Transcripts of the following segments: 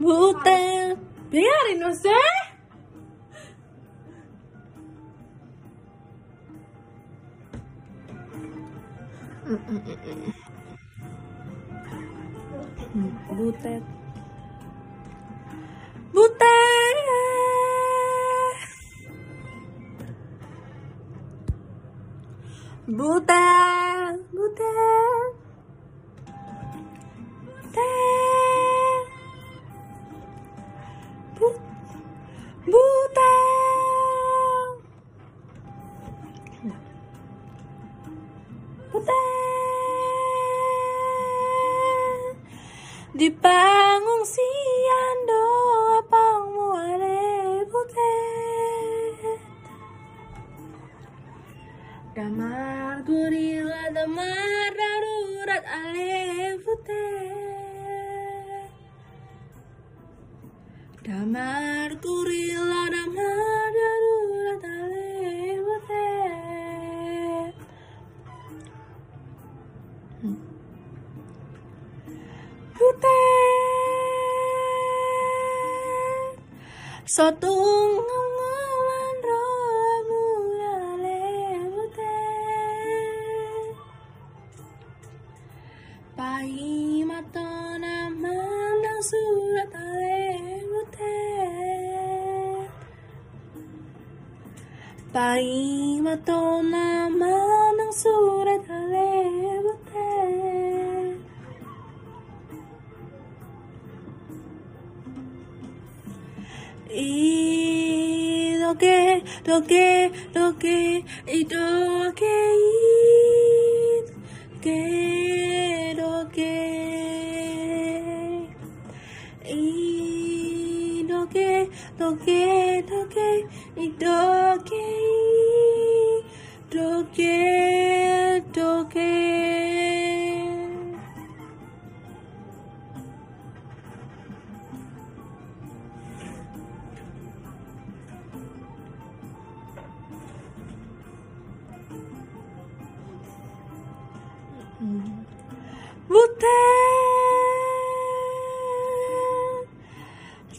Butet. Biarin usah. Butet. Butet. Butet. Butet. Di pengungsian doa pangmuale butet Damar gurila damar darurat ale butet Damar gurila damar darurat ale Butet Sotung ngalan romu ale butet Pai matona mandang surat ale butet Pai matona mandang surat y toqué, toqué, toqué y toqué y toqué. toqué. Toqué, toqué, toqué y toqué, toqué. Butet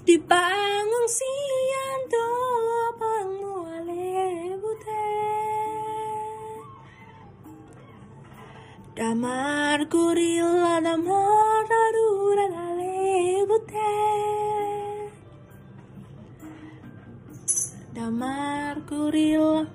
di pengungsian doa pangmuale butet Damar kurila damar darurat ale butet Damar kurila